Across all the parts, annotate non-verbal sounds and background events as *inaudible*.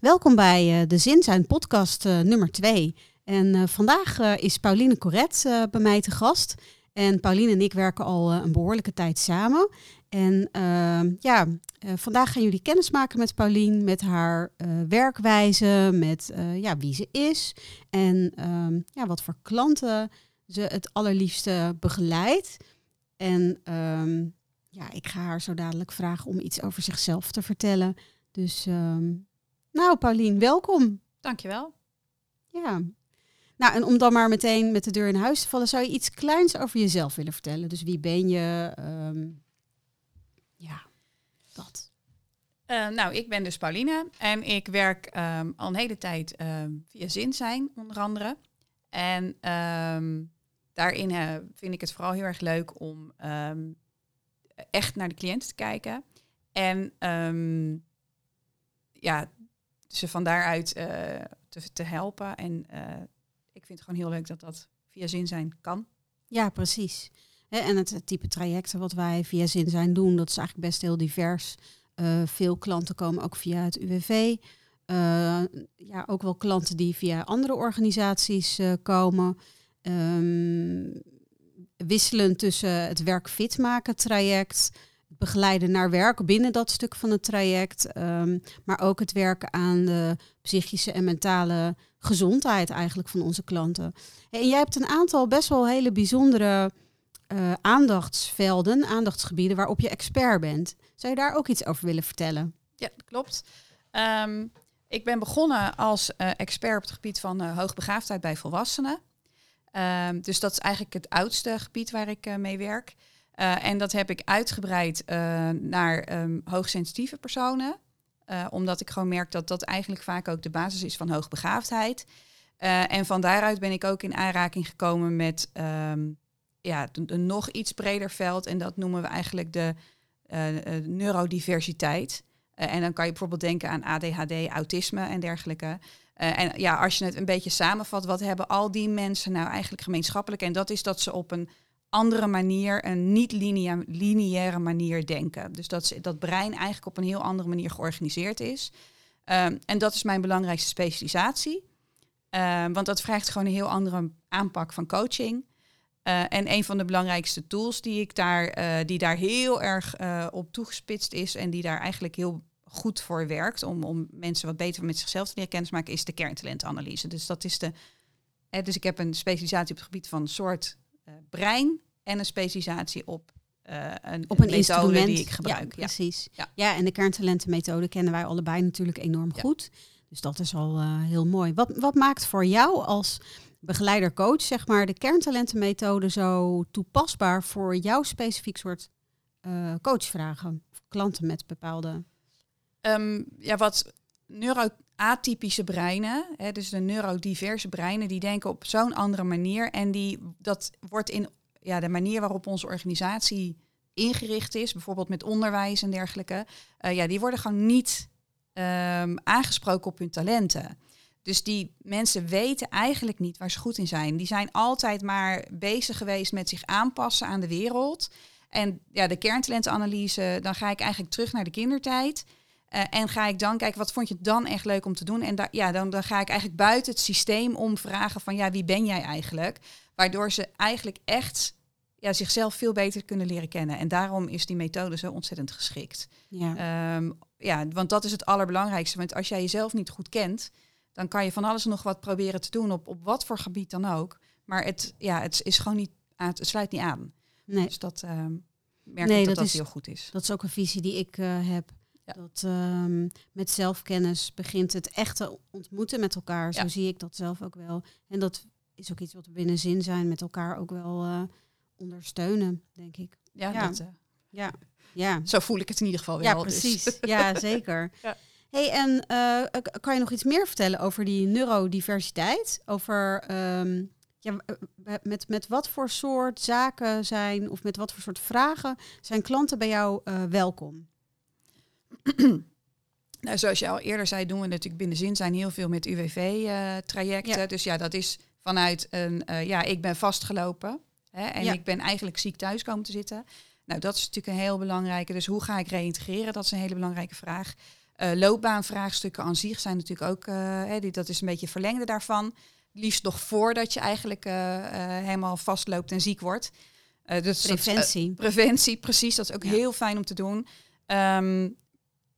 Welkom bij uh, de Zin zijn podcast uh, nummer 2. En uh, vandaag is Pauline Corret bij mij te gast. En Pauline en ik werken al een behoorlijke tijd samen. En ehm, ja, vandaag gaan jullie kennis maken met Pauline, met haar werkwijze, met ja, wie ze is en ehm, ja, wat voor klanten ze het allerliefste begeleidt. En ehm, ja, ik ga haar zo dadelijk vragen om iets over zichzelf te vertellen. Dus, nou, Paulien, welkom. Dankjewel. Ja. Nou, en om dan maar meteen met de deur in huis te vallen, zou je iets kleins over jezelf willen vertellen? Dus wie ben je? Um, ja, dat. Uh, nou, ik ben dus Pauline en ik werk um, al een hele tijd via Zin zijn, onder andere. En daarin uh, vind ik het vooral heel erg leuk om echt naar de cliënt te kijken. En ja, ze van daaruit uh, te, te, helpen. En uh, ik vind het gewoon heel leuk dat dat via zin zijn kan. Ja, precies. En het, type trajecten wat wij via zin zijn doen, dat is eigenlijk best heel divers. Uh, veel klanten komen ook via het UWV. ja, ook wel klanten die via andere organisaties komen. Um, wisselen tussen het werk fit maken traject, begeleiden naar werk binnen dat stuk van het traject, um, maar ook het werken aan de psychische en mentale gezondheid eigenlijk van onze klanten. En jij hebt een aantal best wel hele bijzondere uh, aandachtsvelden, aandachtsgebieden waarop je expert bent. Zou je daar ook iets over willen vertellen? Ja, klopt. Um, ik ben begonnen als uh, expert op het gebied van uh, hoogbegaafdheid bij volwassenen. Um, dus dat is eigenlijk het oudste gebied waar ik mee werk. Uh, en dat heb ik uitgebreid uh, naar um, hoogsensitieve personen. omdat ik gewoon merk dat dat eigenlijk vaak ook de basis is van hoogbegaafdheid. en van daaruit ben ik ook in aanraking gekomen met um, ja, een nog iets breder veld. En dat noemen we eigenlijk de neurodiversiteit. en dan kan je bijvoorbeeld denken aan ADHD, autisme en dergelijke. En ja, als je het een beetje samenvat, wat hebben al die mensen nou eigenlijk gemeenschappelijk? En dat is dat ze op een andere manier, een niet lineaire manier denken. Dus dat dat brein eigenlijk op een heel andere manier georganiseerd is. Um, en dat is mijn belangrijkste specialisatie. Um, want dat vraagt gewoon een heel andere aanpak van coaching. Uh, en een van de belangrijkste tools die ik daar, uh, die daar heel erg uh, op toegespitst is en die daar eigenlijk heel goed voor werkt om, om mensen wat beter met zichzelf te leren kennismaken, is de kerntalentanalyse. Dus dat is de. Hè, dus ik heb een specialisatie op het gebied van soort brein en een specialisatie op uh, een, op een methode die ik gebruik. Ja, precies. Ja. ja, en de kerntalentenmethode kennen wij allebei natuurlijk enorm ja. goed. Dus dat is al uh, heel mooi. Wat, wat maakt voor jou als begeleider coach, zeg maar, de kerntalentenmethode zo toepasbaar voor jouw specifiek soort uh, coachvragen? Of klanten met bepaalde Um, ja, wat neuroatypische breinen, hè, dus de neurodiverse breinen, die denken op zo'n andere manier. En die, dat wordt in ja, de manier waarop onze organisatie ingericht is, bijvoorbeeld met onderwijs en dergelijke, uh, ja, die worden gewoon niet um, aangesproken op hun talenten. Dus die mensen weten eigenlijk niet waar ze goed in zijn. Die zijn altijd maar bezig geweest met zich aanpassen aan de wereld. En ja, de kerntalentenanalyse, dan ga ik eigenlijk terug naar de kindertijd. Uh, en ga ik dan kijken, wat vond je dan echt leuk om te doen? En ja, dan, dan ga ik eigenlijk buiten het systeem om vragen van, ja, wie ben jij eigenlijk? Waardoor ze eigenlijk echt ja, zichzelf veel beter kunnen leren kennen. En daarom is die methode zo ontzettend geschikt. Ja. Um, ja, want dat is het allerbelangrijkste. Want als jij jezelf niet goed kent, dan kan je van alles nog wat proberen te doen, op, op wat voor gebied dan ook. Maar het, ja, het is gewoon niet, het sluit niet aan. Nee. Dus dat um, merk nee, ik dat dat, dat is, heel goed is. Dat is ook een visie die ik uh, heb. Dat um, met zelfkennis begint het echte ontmoeten met elkaar. Zo zie ik dat zelf ook wel. En dat is ook iets wat we binnen zin zijn met elkaar ook wel uh, ondersteunen, denk ik. Ja, ja. Dat, uh, ja. ja. Zo voel ik het in ieder geval wel. Ja, dus. precies. Dus. *laughs* Ja, zeker. ja. Hey, en kan je nog iets meer vertellen over die neurodiversiteit? Over um, ja, met, met wat voor soort zaken zijn of met wat voor soort vragen zijn klanten bij jou welkom? *clears throat* nou, zoals je al eerder zei, doen we natuurlijk binnen zin zijn heel veel met UWV-trajecten. Uh, Dus ja, dat is vanuit een, uh, ja, ik ben vastgelopen hè, en ja. ik ben eigenlijk ziek thuis komen te zitten. Nou, dat is natuurlijk een heel belangrijke. Dus hoe ga ik reïntegreren? Dat is een hele belangrijke vraag. Uh, loopbaanvraagstukken aan zich zijn natuurlijk ook, uh, die, dat is een beetje verlengde daarvan. Liefst nog voordat je eigenlijk helemaal vastloopt en ziek wordt. dus preventie. Dat, preventie, precies. Dat is ook heel fijn om te doen. Um,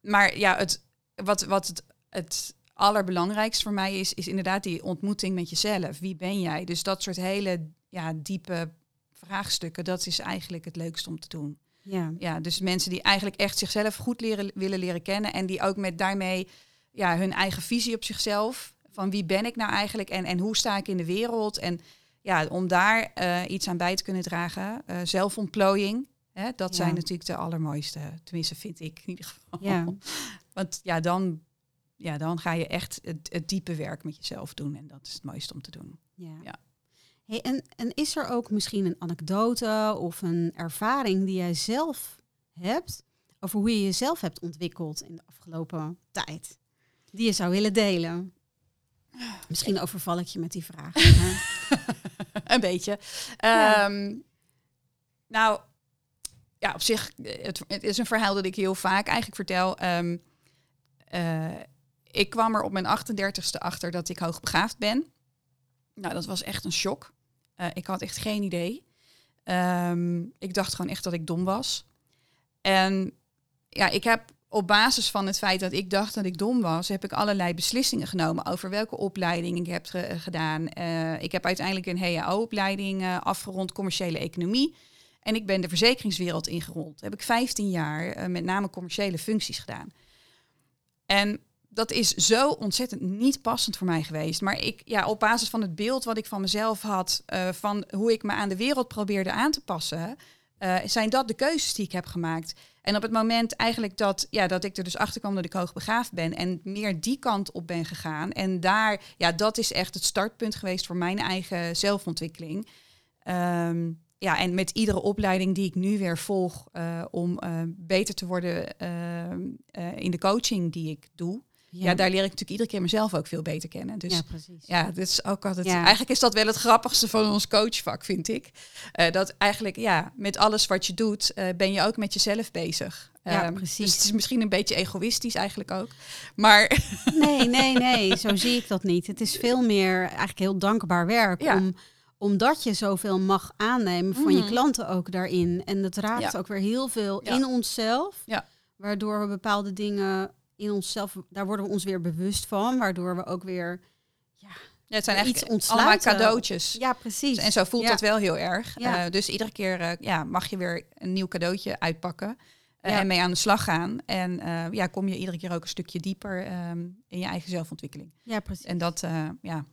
maar ja, het, wat, wat het, het allerbelangrijkste voor mij is, is inderdaad die ontmoeting met jezelf. Wie ben jij? Dus dat soort hele ja, diepe vraagstukken, dat is eigenlijk het leukste om te doen. Ja. ja, dus mensen die eigenlijk echt zichzelf goed leren, willen leren kennen en die ook met daarmee ja, hun eigen visie op zichzelf, van wie ben ik nou eigenlijk en, en hoe sta ik in de wereld en ja, om daar uh, iets aan bij te kunnen dragen. Uh, zelfontplooiing, hè, dat zijn natuurlijk de allermooiste, tenminste vind ik in ieder geval. Ja. *laughs* Want ja, dan, ja, dan ga je echt het, het diepe werk met jezelf doen en dat is het mooiste om te doen. Ja. ja. Hey, en, en is er ook misschien een anekdote of een ervaring die jij zelf hebt over hoe je jezelf hebt ontwikkeld in de afgelopen tijd, die je zou willen delen? Misschien overval ik je met die vraag. *laughs* een beetje. Ehm, nou, ja, op zich, het, het, is een verhaal dat ik heel vaak eigenlijk vertel. Ehm, eh, ik kwam er op mijn 38ste achter dat ik hoogbegaafd ben. Nou, dat was echt een shock. Uh, ik had echt geen idee. Um, ik dacht gewoon echt dat ik dom was. En ja, ik heb op basis van het feit dat ik dacht dat ik dom was, heb ik allerlei beslissingen genomen over welke opleiding ik heb gedaan. Uh, ik heb uiteindelijk een HAO-opleiding uh, afgerond, commerciële economie. En ik ben de verzekeringswereld ingerold. heb ik 15 jaar met name commerciële functies gedaan. En dat is zo ontzettend niet passend voor mij geweest. Maar ik, ja, op basis van het beeld wat ik van mezelf had, uh, van hoe ik me aan de wereld probeerde aan te passen, uh, zijn dat de keuzes die ik heb gemaakt. En op het moment eigenlijk dat, ja, dat ik er dus achter kwam dat ik hoogbegaafd ben en meer die kant op ben gegaan. En daar, ja, dat is echt het startpunt geweest voor mijn eigen zelfontwikkeling. Um, ja, en met iedere opleiding die ik nu weer volg uh, om beter te worden uh, in de coaching die ik doe. Ja. daar leer ik natuurlijk iedere keer mezelf ook veel beter kennen. Dus ja, precies. Ja, is ook altijd. Ja. Eigenlijk is dat wel het grappigste van ons coachvak, vind ik. dat eigenlijk, ja, met alles wat je doet, ben je ook met jezelf bezig. Ja, um, precies. Dus het is misschien een beetje egoïstisch eigenlijk ook. Maar. *laughs* Nee, nee, nee, zo zie ik dat niet. Het is veel meer eigenlijk heel dankbaar werk om omdat je zoveel mag aannemen van je mhm. klanten ook daarin. En dat raakt ook weer heel veel in onszelf. Ja. Waardoor we bepaalde dingen in onszelf, daar worden we ons weer bewust van. Waardoor we ook weer ja, ja, het zijn eigenlijk iets allemaal cadeautjes. Ja, precies. En zo voelt dat wel heel erg. Uh, dus iedere keer uh, ja, mag je weer een nieuw cadeautje uitpakken. Uh, en mee aan de slag gaan. En ja, kom je iedere keer ook een stukje dieper um, in je eigen zelfontwikkeling. Ja, precies. En dat, ja,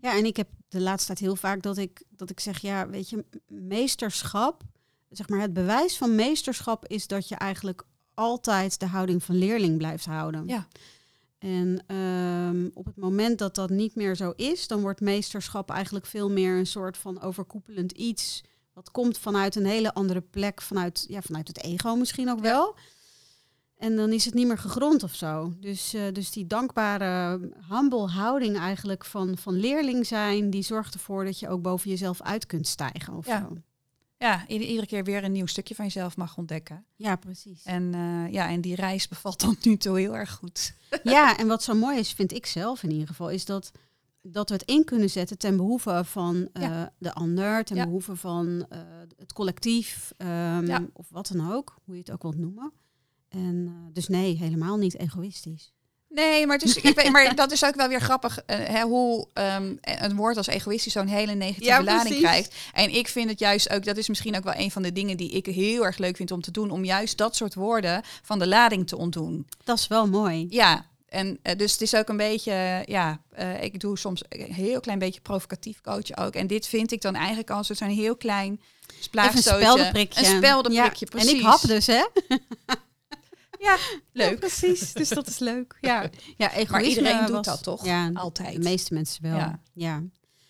ja, en ik heb de laatste tijd heel vaak dat ik, dat ik zeg, ja, weet je, meesterschap, zeg maar het bewijs van meesterschap is dat je eigenlijk altijd de houding van leerling blijft houden. Ja. En um, op het moment dat dat niet meer zo is, dan wordt meesterschap eigenlijk veel meer een soort van overkoepelend iets. Wat komt vanuit een hele andere plek, vanuit, ja, vanuit het ego misschien ook wel. En dan is het niet meer gegrond of zo. Dus, uh, dus die dankbare, humble houding eigenlijk van, van leerling zijn, die zorgt ervoor dat je ook boven jezelf uit kunt stijgen. Of ja. Zo. Ja, iedere keer weer een nieuw stukje van jezelf mag ontdekken. Ja, precies. En, uh, ja, en die reis bevalt tot nu toe heel erg goed. *laughs* Ja, en wat zo mooi is, vind ik zelf in ieder geval, is dat, dat we het in kunnen zetten ten behoeve van uh, de ander, ten behoeve van het collectief, um, of wat dan ook, hoe je het ook wilt noemen. En dus nee, helemaal niet egoïstisch. Nee, maar, ik weet, maar dat is ook wel weer grappig uh, hè, hoe um, een woord als egoïstisch zo'n hele negatieve ja, lading krijgt. En ik vind het juist ook, dat is misschien ook wel een van de dingen die ik heel erg leuk vind om te doen, om juist dat soort woorden van de lading te ontdoen. Dat is wel mooi. Ja, en uh, dus het is ook een beetje, ja, uh, ik doe soms een heel klein beetje provocatief coachen ook. En dit vind ik dan eigenlijk als zo'n heel klein splaagstootje. Een speldenprikje. Een speldenprikje, ja. precies. En ik hap dus, hè? *laughs* Ja, leuk. precies. Dus dat is leuk. Ja, ja maar iedereen doet dat toch? Ja, altijd. De meeste mensen wel. Ja. ja.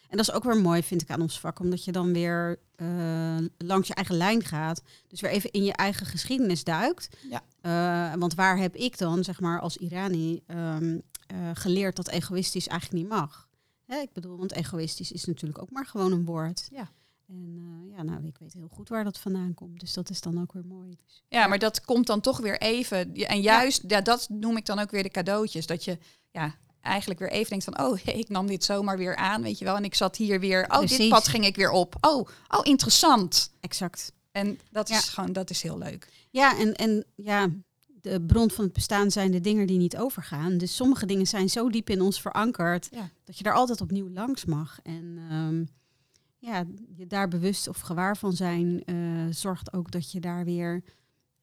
En dat is ook weer mooi, vind ik, aan ons vak, omdat je dan weer uh, langs je eigen lijn gaat. Dus weer even in je eigen geschiedenis duikt. Ja. Uh, want waar heb ik dan, zeg maar, als Irani um, uh, geleerd dat egoïstisch eigenlijk niet mag? Hè, ik bedoel, want egoïstisch is natuurlijk ook maar gewoon een woord. Ja. En uh, ja, nou, ik weet heel goed waar dat vandaan komt. Dus dat is dan ook weer mooi. Dus, ja, maar dat komt dan toch weer even. En juist, ja. dat noem ik dan ook weer de cadeautjes. Dat je ja, eigenlijk weer even denkt van, oh, *laughs* ik nam dit zomaar weer aan, weet je wel. En ik zat hier weer, oh, Precies. dit pad ging ik weer op. Oh, oh, interessant. Exact. En dat is gewoon, dat is heel leuk. Ja, en, en ja, de bron van het bestaan zijn de dingen die niet overgaan. Dus sommige dingen zijn zo diep in ons verankerd dat je daar altijd opnieuw langs mag. En um, ja, je daar bewust of gewaar van zijn uh, zorgt ook dat je daar weer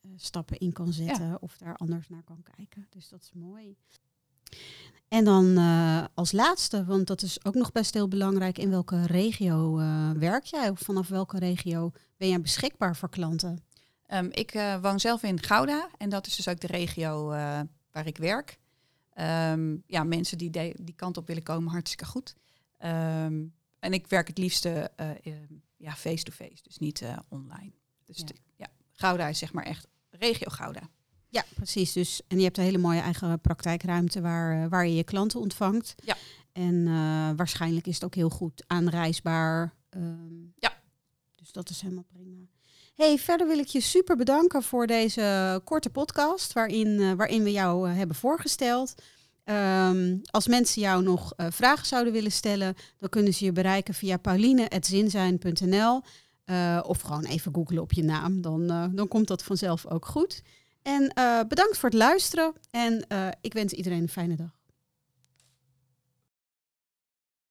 uh, stappen in kan zetten of daar anders naar kan kijken. Dus dat is mooi. En dan uh, als laatste, want dat is ook nog best heel belangrijk, in welke regio werk jij? Of vanaf welke regio ben jij beschikbaar voor klanten? Um, ik woon zelf in Gouda en dat is dus ook de regio waar ik werk. Um, ja, mensen die die kant op willen komen, hartstikke goed. Um, en ik werk het liefste uh, ja, face-to-face, dus niet uh, online. Dus ja. ja, Gouda is zeg maar echt regio Gouda. Ja, precies. Dus, en je hebt een hele mooie eigen praktijkruimte waar, uh, waar je je klanten ontvangt. Ja. En waarschijnlijk is het ook heel goed aanreisbaar. Um, ja. Dus dat is helemaal prima. Hey, verder wil ik je super bedanken voor deze korte podcast waarin, waarin we jou hebben voorgesteld. Um, als mensen jou nog uh, vragen zouden willen stellen, dan kunnen ze je bereiken via pauline.zinzijn.nl uh, of gewoon even googlen op je naam. Dan, uh, dan komt dat vanzelf ook goed. En bedankt voor het luisteren en ik wens iedereen een fijne dag.